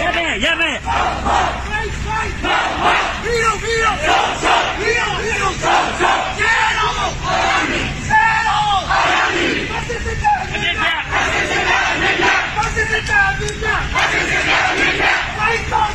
ရမယ်ရမယ် Fight!